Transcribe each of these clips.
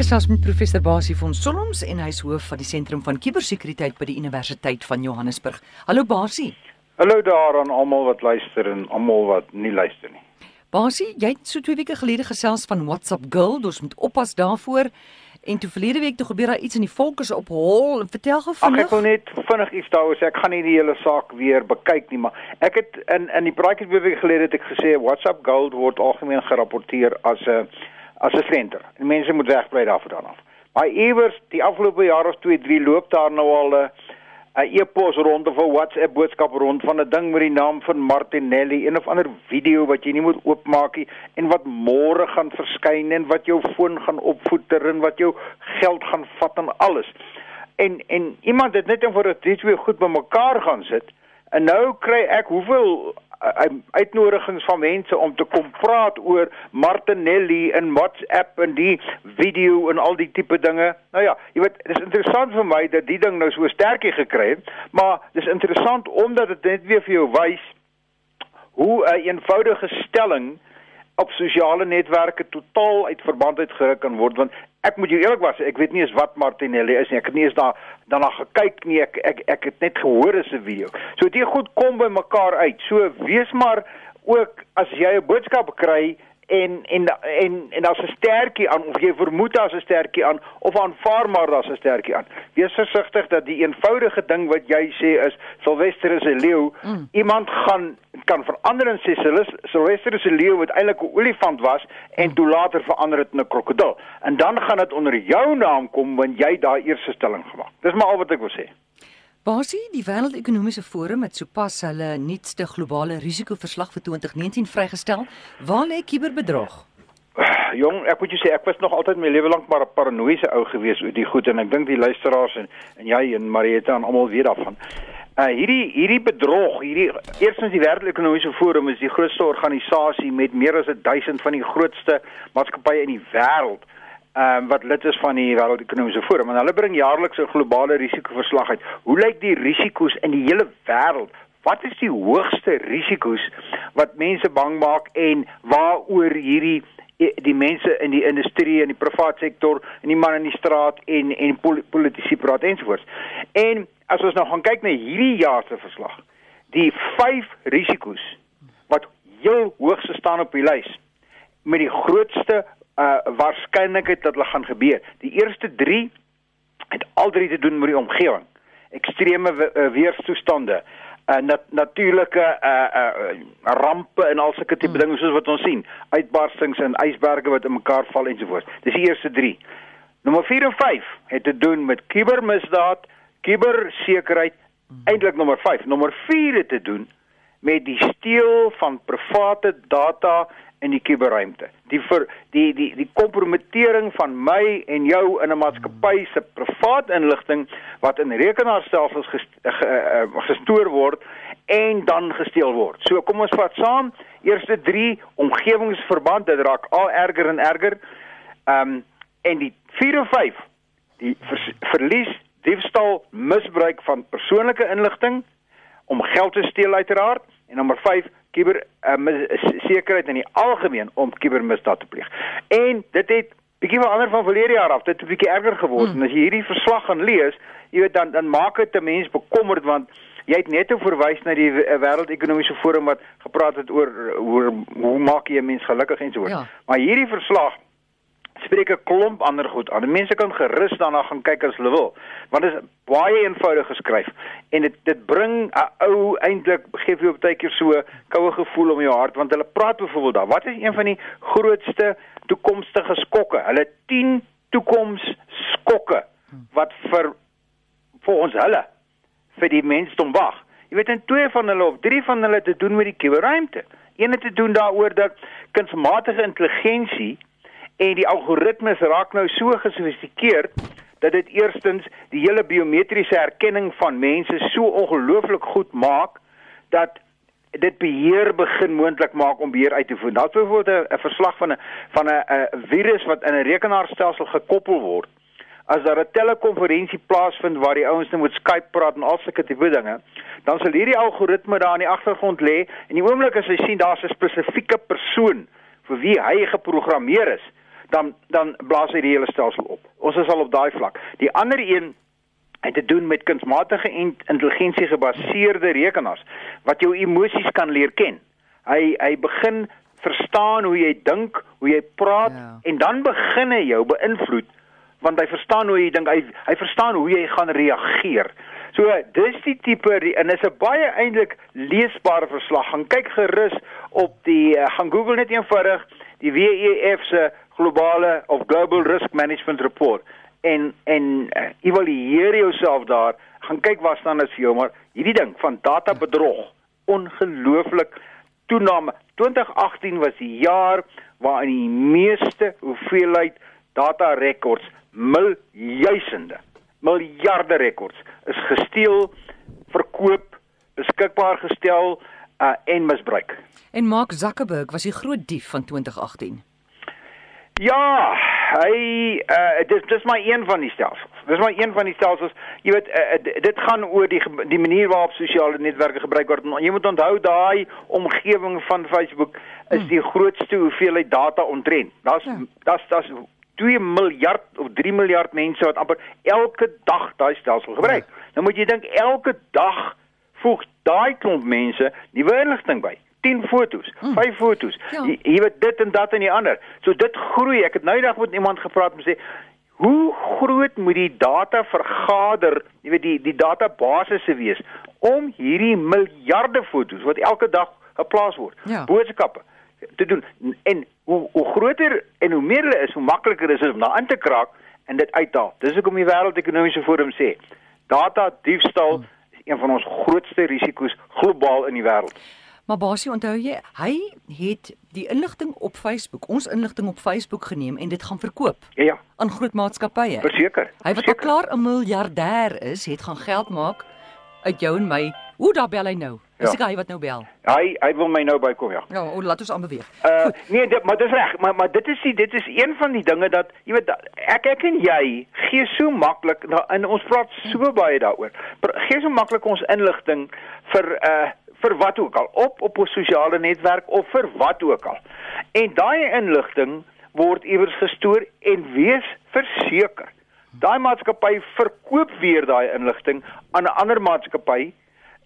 gesels met professor Basie van Solms en hy's hoof van die sentrum van kubersekuriteit by die Universiteit van Johannesburg. Hallo Basie. Hallo daar aan almal wat luister en almal wat nie luister nie. Basie, jy het so 2 weke gelede gesels van WhatsApp Girl, ons moet oppas daarvoor. En toe verlede week toe gebeur daar iets in die volkes op hol. Vertel gou vinnig. Ag ek wil net vinnig iets daaroor sê. Ek gaan nie die hele saak weer bekyk nie, maar ek het in in die praatjie twee weke gelede het ek gesê WhatsApp Gold word algemeen gerapporteer as 'n as 'n slenter. En mense moet wegbly daarvan af. Maar iewers die afgelope jaar of 2, 3 loop daar nou al 'n 'n e-pos rond of 'n WhatsApp boodskap rond van 'n ding met die naam van Martinelli en of ander video wat jy nie moet oopmaak nie en wat môre gaan verskyn en wat jou foon gaan opvoeter en wat jou geld gaan vat en alles. En en iemand het net eenvoudig dit twee goed bymekaar gaan sit en nou kry ek hoeveel uitnodigings van mense om te kom praat oor Martinelli en WhatsApp en die video en al die tipe dinge. Nou ja, jy weet, dit is interessant vir my dat die ding nou so sterkie gekry het, maar dis interessant omdat dit net weer vir jou wys hoe 'n eenvoudige stelling op sosiale netwerke totaal uit verband uitgeruk kan word want ek moet jou eerlik was ek weet nie eens wat Martinelli is nie. Ek het nie eens daar daarna gekyk nie. Ek ek ek het net gehoor is 'n video. So dit goed kom by mekaar uit. So wees maar ook as jy 'n boodskap kry en en en en daar's 'n stertjie aan of jy vermoed daar's 'n stertjie aan of aanvaar maar daar's 'n stertjie aan. Wees versigtig dat die eenvoudige ding wat jy sê is Silvester is 'n leeu, mm. iemand gaan kan verander en sê Silvester is 'n leeu wat eintlik 'n olifant was en mm. toe later verander dit in 'n krokodil. En dan gaan dit onder jou naam kom want jy daai eerste stelling gemaak. Dis maar al wat ek wil sê. Basie, die Wêreldekonomiese Forum het sopas hulle nuutste globale risikoverslag vir 2019 vrygestel. Waar lê kiberbedrog? Jong, ek moet jou sê ek was nog altyd my lewe lank maar 'n paranoïese ou gewees oor die goed en ek dink die luisteraars en en jy en Marieta en almal weet daarvan. Uh hierdie hierdie bedrog, hierdie eerstens die Wêreldekonomiese Forum is die grootste organisasie met meer as 1000 van die grootste maatskappye in die wêreld ehm um, wat lid is van die Wêreldekonomiese Forum en hulle bring jaarliks 'n globale risikoverslag uit. Hoe lyk die risiko's in die hele wêreld? Wat is die hoogste risiko's wat mense bang maak en waaroor hierdie e, die mense in die industrie en die private sektor en die man in die straat en en politici praat ensovoorts. En as ons nou gaan kyk na hierdie jaar se verslag, die vyf risiko's wat heel hoogste staan op die lys met die grootste uh waarskynlikheid dat hulle gaan gebeur. Die eerste 3 het al drie te doen met die omgewing. Ekstreme uh, weerstoestande, uh nat natuurlike uh uh rampe en al sulke tipe hmm. dinge soos wat ons sien, uitbarstings en ysberge wat in mekaar val ensovoorts. Dis die eerste 3. Nommer 4 en 5 het te doen met kubermisdaad, kubersekerheid, hmm. eintlik nommer 5. Nommer 4 het te doen met die steel van private data in die kuberruimte. Die vir die die die kompromittering van my en jou in 'n maatskappy se privaat inligting wat in rekenaarstelsels eh, gestoor word en dan gesteel word. So kom ons vat saam eerste 3 omgewingsverband dit raak al erger en erger. Ehm um, en die 4 of 5 die vers, verlies diefstal misbruik van persoonlike inligting om geld te steel uiteraard en nommer 5 kiber uh, sekerheid in die algemeen om kibermisdaad te pleeg. En dit het bietjie verander van verlede jaar af. Dit het 'n bietjie erger geword. Hmm. En as jy hierdie verslag gaan lees, jy weet dan dan maak dit 'n mens bekommerd want jy het net verwys na die wêreldekonomiese forum wat gepraat het oor hoe hoe maak jy 'n mens gelukkig en so voort. Ja. Maar hierdie verslag spreek 'n klomp ander goed aan. Mense kan gerus daarna gaan kyk as hulle wil. Want dit is baie eenvoudig geskryf en dit dit bring 'n ou eintlik gee vir jou baie keer so koue gevoel om jou hart want hulle praat byvoorbeeld daar. Wat is een van die grootste toekomstige skokke? Hulle 10 toekomsskokke wat vir vir ons hulle vir die mensdom wag. Jy weet en twee van hulle of drie van hulle te doen met die kuberruimte. Een het te doen daaroor dat kunsmatige intelligensie en die algoritmes raak nou so gesofistikeerd dat dit eerstens die hele biometriese herkenning van mense so ongelooflik goed maak dat dit beheer begin moontlik maak om beheer uit te voer. Daar's byvoorbeeld 'n verslag van 'n van 'n virus wat in 'n rekenaarstelsel gekoppel word. As daar 'n telekonferensie plaasvind waar die ouens nou moet Skype praat en al sulke tipe dinge, dan sal hierdie algoritme daar in die agtergrond lê en die oomblik as hy sien daar's 'n spesifieke persoon vir wie hy geprogrammeer is, dan dan blaas hy die hele stelsel op. Ons is al op daai vlak. Die ander een het te doen met kunsmatige intelligensie gebaseerde rekenaars wat jou emosies kan leer ken. Hy hy begin verstaan hoe jy dink, hoe jy praat ja. en dan begin hy jou beïnvloed want hy verstaan hoe jy dink, hy hy verstaan hoe jy gaan reageer. So dis die tipe en is 'n baie eintlik leesbare verslag. Gaan kyk gerus op die uh, gaan Google net eenvoudig die WEF se globale of global risk management report en en uh, evalueer jouself daar. Gaan kyk wat staan is vir jou maar hierdie ding van data bedrog ongelooflik toename. 2018 was die jaar waarin die meeste hoeveelheid data rekords miljoene miljarde rekords is gesteel, verkoop, beskikbaar gestel uh, en misbruik. En Mark Zuckerberg was die groot dief van 2018. Ja, hy uh dis dis maar een van die stelsels. Dis maar een van die stelsels. Jy weet uh, dit gaan oor die die manier waarop sosiale netwerke gebruik word. Jy moet onthou daai omgewing van Facebook is hmm. die grootste hoeveelheid data ontrent. Daar's ja. daar's daar's 2 miljard of 3 miljard mense wat amper elke dag daai stelsel gebruik. Ja. Nou moet jy dink elke dag voeg daai klomp mense nuwe inligting by. 10 fotos, 5 hmm. fotos. Ja. Jy, jy weet dit en dat en die ander. So dit groei. Ek het nou eendag met iemand gepraat en sê Hoe groot moet die data vergader, jy weet die die databasisse wees om hierdie miljarde fotos wat elke dag geplaas word, ja. boodskappe te doen en hoe hoe groter en hoe meer hulle is, hoe makliker is dit om daarin te kraak en dit uit te haal. Dis hoekom die wêreldekonomiese forum sê data diefstal hmm. is een van ons grootste risiko's globaal in die wêreld. Maar basie onthou jy, hy het die inligting op Facebook, ons inligting op Facebook geneem en dit gaan verkoop. Ja ja. Aan groot maatskappye. Verseker. Hy wat al klaar 'n miljardêr is, het gaan geld maak uit jou en my. Hoe daar bel hy nou? Dis ja. hy wat nou bel. Hy hy wil my nou bykom ja. Ja, o, laat ons aanbeweeg. Uh nee, dit, maar dis reg, maar maar dit is die dit is een van die dinge dat jy weet ek ek en jy gee so maklik in ons praat so baie daaroor. Gee so maklik ons inligting vir uh vir wat ook al op op 'n sosiale netwerk of vir wat ook al. En daai inligting word iewers gestoor en wees verseker. Daai maatskappy verkoop weer daai inligting aan 'n ander maatskappy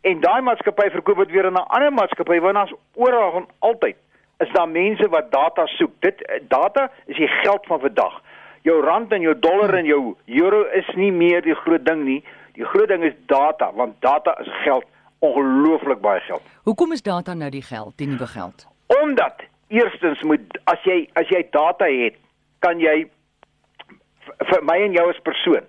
en daai maatskappy verkoop dit weer aan 'n ander maatskappy want ons oral van altyd is daar mense wat data soek. Dit data is die geld van vandag. Jou rand en jou dollar en jou euro is nie meer die groot ding nie. Die groot ding is data want data is geld, ongelooflik baie geld. Hoekom is data nou die geld, die nuwe geld? Omdat eerstens moet as jy as jy data het, kan jy vir my en jou as persoon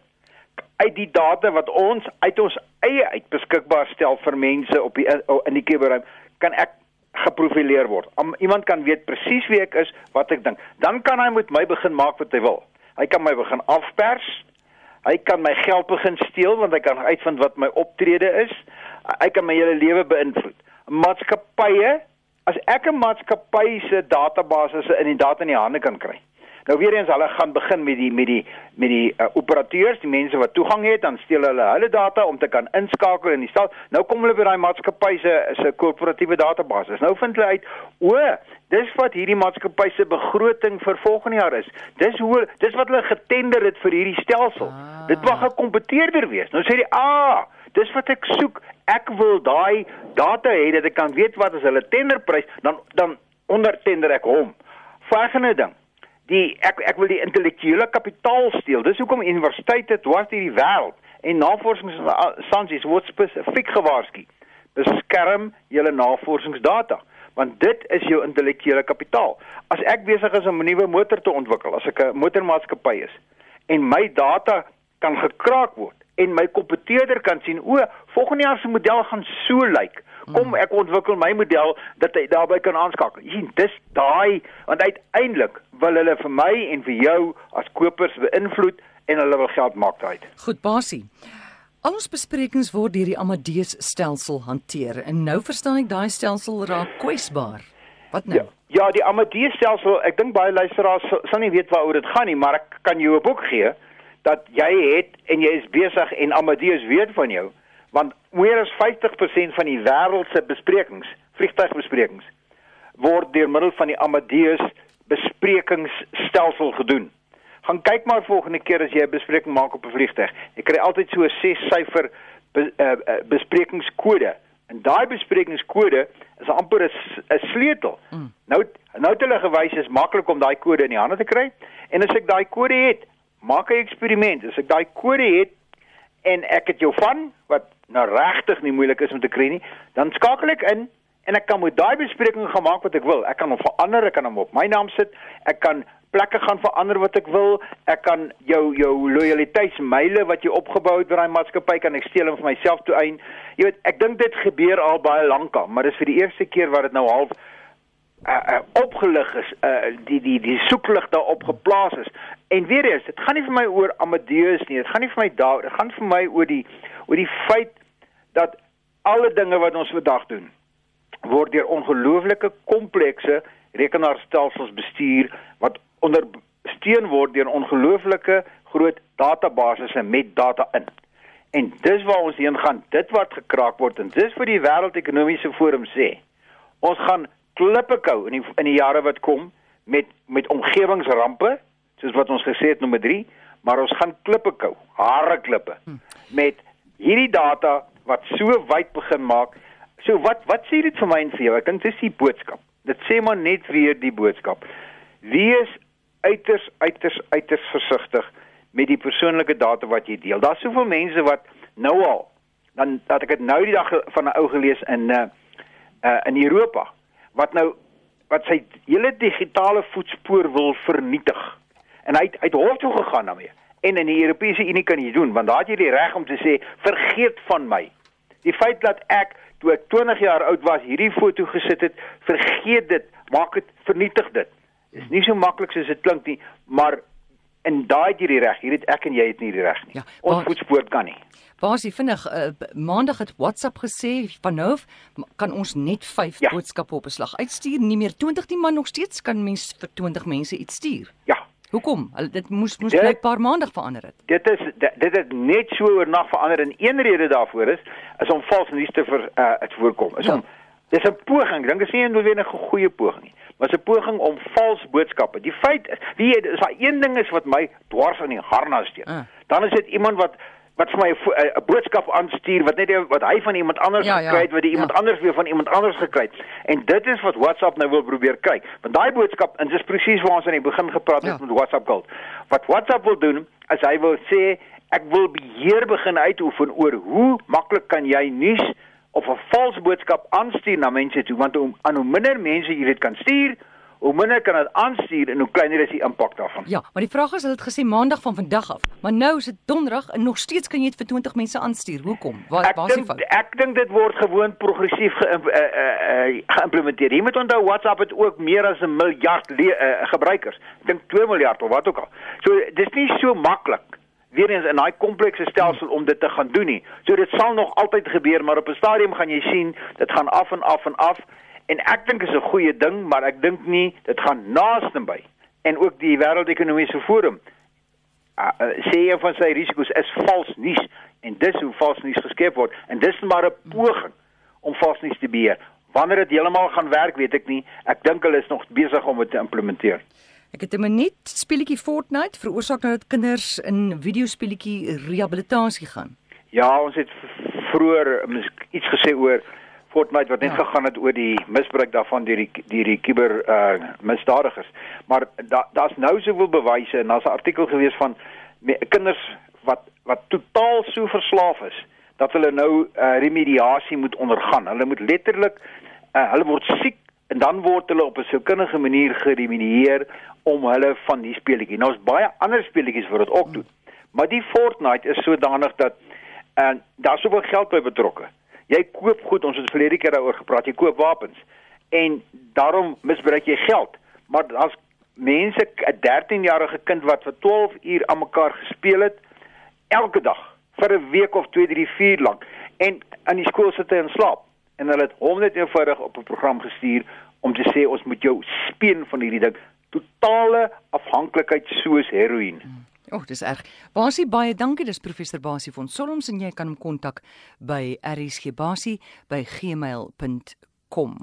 uit die data wat ons uit ons eie uit beskikbaar stel vir mense op die in die kuberruim kan ek geprofileer word. Om, iemand kan weet presies wie ek is, wat ek dink. Dan kan hy met my begin maak wat hy wil. Hy kan my begin afpers. Hy kan my geld begin steel want hy kan uitvind wat my optrede is. Hy kan my hele lewe beïnvloed. Maatskappye, as ek 'n maatskappy se databasisse in die data in die hande kan kry, Nou weer eens hulle gaan begin met die met die met die uh, operateurs, die mense wat toegang het, dan steel hulle hulle data om te kan inskakel in die stal. Nou kom hulle by daai maatskappy se se korporatiewe database. Nou vind hulle uit, o, dis wat hierdie maatskappy se begroting vir volgende jaar is. Dis hoe dis wat hulle getender het vir hierdie stelsel. Ah. Dit mag 'n kompeteerder wees. Nou sê die, "Ah, dis wat ek soek. Ek wil daai data hê dat ek kan weet wat is hulle tenderprys, dan dan ondertender ek hom." Volgende ding die ek ek wil die intellektuele kapitaal steel. Dis hoekom universiteite dwars deur die wêreld en navorsingsinstansies word spesifiek gewaarsku. Beskerm julle navorsingsdata want dit is jou intellektuele kapitaal. As ek besig is om 'n nuwe motor te ontwikkel, as ek 'n motormaatskappy is en my data kan gekraak word en my kompeteerder kan sien o, volgende jaar se model gaan so lyk. Like kom ek ontwikkel my model dat hy daarbey kan aanskakel. Sien, dis daai want uiteindelik wil hulle vir my en vir jou as kopers beïnvloed en hulle wil geld maak daai. Goed, basie. Al ons besprekings word deur die Amadeus stelsel hanteer en nou verstaan ek daai stelsel raak kwesbaar. Wat nou? Ja. Ja, die Amadeus stelsel, ek dink baie luisteraars sal nie weet waaroor dit gaan nie, maar ek kan jou 'n boek gee dat jy het en jy is besig en Amadeus weet van jou want meer as 50% van die wêreld se besprekings, vliegtuigbesprekings word deur middel van die Amadeus besprekingsstelsel gedoen. Gaan kyk maar volgende keer as jy 'n bespreking maak op 'n vliegtuig. Jy kry altyd so 'n 6 syfer be, uh, uh, besprekingskode. En daai besprekingskode is amper 'n sleutel. Mm. Nou nou het hulle gewys is maklik om daai kode in die hande te kry. En as ek daai kode het, maak 'n eksperiment. As ek daai kode het en ek het jou van wat nou regtig nie moeilik is om te kry nie, dan skakel ek in en ek kan met daai bespreking gemaak wat ek wil. Ek kan hom verander, ek kan hom op my naam sit. Ek kan plekke gaan verander wat ek wil. Ek kan jou jou loyaliteitsmyle wat jy opgebou het by daai maatskappy kan ek steel en vir myself toe ein. Jy weet, ek dink dit gebeur al baie lank al, maar dis vir die eerste keer wat dit nou half uh, uh, opgelig is, uh, die die die soeklig daarop geplaas is. En weer eens, dit gaan nie vir my oor Amadeus nie. Dit gaan nie vir my daar, dit gaan vir my oor die oor die feit dat alle dinge wat ons vandag doen word deur ongelooflike komplekse rekenaarstelsels bestuur wat ondersteun word deur ongelooflike groot databasisse met data in. En dis waar ons heen gaan. Dit wat gekraak word en dis vir die wêreldekonomiese forum sê. Ons gaan klippe kou in die in die jare wat kom met met omgewingsrampe, soos wat ons gesê het nommer 3, maar ons gaan klippe kou, hare klippe met hierdie data wat so wyd begin maak. So wat wat sê dit vir my en vir jou? Ek dink dis die boodskap. Dit sê maar net weer die boodskap. Wees uiters uiters uiters versigtig met die persoonlike data wat jy deel. Daar's soveel mense wat nou al dan dat ek dit nou die dag van 'n ou gelees in uh, uh in Europa wat nou wat sy hele digitale voetspoor wil vernietig. En hy het uit hof toe gegaan daarmee. En in die Europese Unie kan jy doen want daar het jy die reg om te sê vergeet van my. Die feit dat ek toe ek 20 jaar oud was hierdie foto gesit het, vergeet dit, maak dit vernietig dit. Is nie so maklik soos dit klink nie, maar en daai het jy die reg. Hier het ek en jy het nie die reg nie. Ja, Ons voetspoor kan nie. Basie vinnig uh, maandag het WhatsApp gesê van nou kan ons net 5 ja. boodskappe op 'n slag uitstuur, nie meer 20 nie, maar nog steeds kan mens vir 20 mense iets stuur. Ja. Hoekom? Dit moes moes net 'n paar maandag verander het. Dit is dit het net so oornag verander en een rede daarvoor is is om vals nuus te vir uh, het voorkom. Is ja. om dis 'n poging. Ek dink dit is nie noodwendig 'n goeie poging nie was 'n poging om vals boodskappe. Die feit is, wie is daar een ding is wat my dwars in die harnas steek. Uh. Dan is dit iemand wat wat vir my 'n boodskap aanstuur wat net wat hy van iemand anders ja, gekry het, ja, wat die iemand ja. anders weer van iemand anders gekry het. En dit is wat WhatsApp nou wil probeer kry. Want daai boodskap, en dis presies waar ons aan die begin gepraat het ja. met WhatsApp Gold. Wat WhatsApp wil doen, is hy wil sê ek wil beheer begin uitoefen oor hoe maklik kan jy nuus of 'n vals boodskap aanstuur na mense toe want om aan hoe minder mense jy dit kan stuur hoe minder kan dit aanstuur en hoe kleiner is die impak daarvan. Ja, maar die vraag is hulle het gesê maandag van vandag af, maar nou is dit donderdag en nog steeds kan jy dit vir 20 mense aanstuur. Hoekom? Waar waar is die fout? Ek dink dit word gewoon progressief ge, uh, uh, uh, geïmplementeer. Jy moet onthou WhatsApp het ook meer as 'n miljard uh, gebruikers. Ek dink 2 miljard of wat ook al. So dis nie so maklik weer eens in daai komplekse stelsel om dit te gaan doen nie. So dit sal nog altyd gebeur, maar op 'n stadium gaan jy sien dit gaan af en af en af en ek dink is 'n goeie ding, maar ek dink nie dit gaan naaste by. En ook die wêreldekonomiese forum uh, uh, sê een van sy risiko's is vals nuus en dis hoe vals nuus geskep word en dis maar 'n poging om vals nuus te beheer. Wanneer dit heeltemal gaan werk, weet ek nie. Ek dink hulle is nog besig om dit te implementeer. Ek het 'n minuut speletjie Fortnite veroorsaak nou dat kinders in videospeletjie rehabilitasie gaan. Ja, ons het vroeër iets gesê oor Fortnite wat net ja. gegaan het oor die misbruik daarvan deur die deur die kiber uh misdadigers. Maar daar's da nou soveel bewyse en daar's 'n artikel gewees van me, kinders wat wat totaal so verslaaf is dat hulle nou uh remediasie moet ondergaan. Hulle moet letterlik uh, hulle word siek en dan word hulle op 'n sielkundige manier geremedieer om hulle van die speletjie. Nou is baie ander speletjies wat dit ook doen. Maar die Fortnite is sodanig dat en uh, daar soveel geld by betrokke. Jy koop goed, ons het verlede keer daaroor gepraat, jy koop wapens en daarom misbruik jy geld. Maar as mense 'n 13-jarige kind wat vir 12 uur aan mekaar gespeel het elke dag vir 'n week of 2, 3, 4 lank en aan die skool sit hy en slaap en hulle het hom net eenvoudig op 'n program gestuur om te sê ons moet jou speen van hierdie ding totale afhanklikheid soos heroïne. O, oh, dis erg. Basie baie dankie. Dis professor Basie van Solms en jy kan hom kontak by rsgbasie by gmail.com.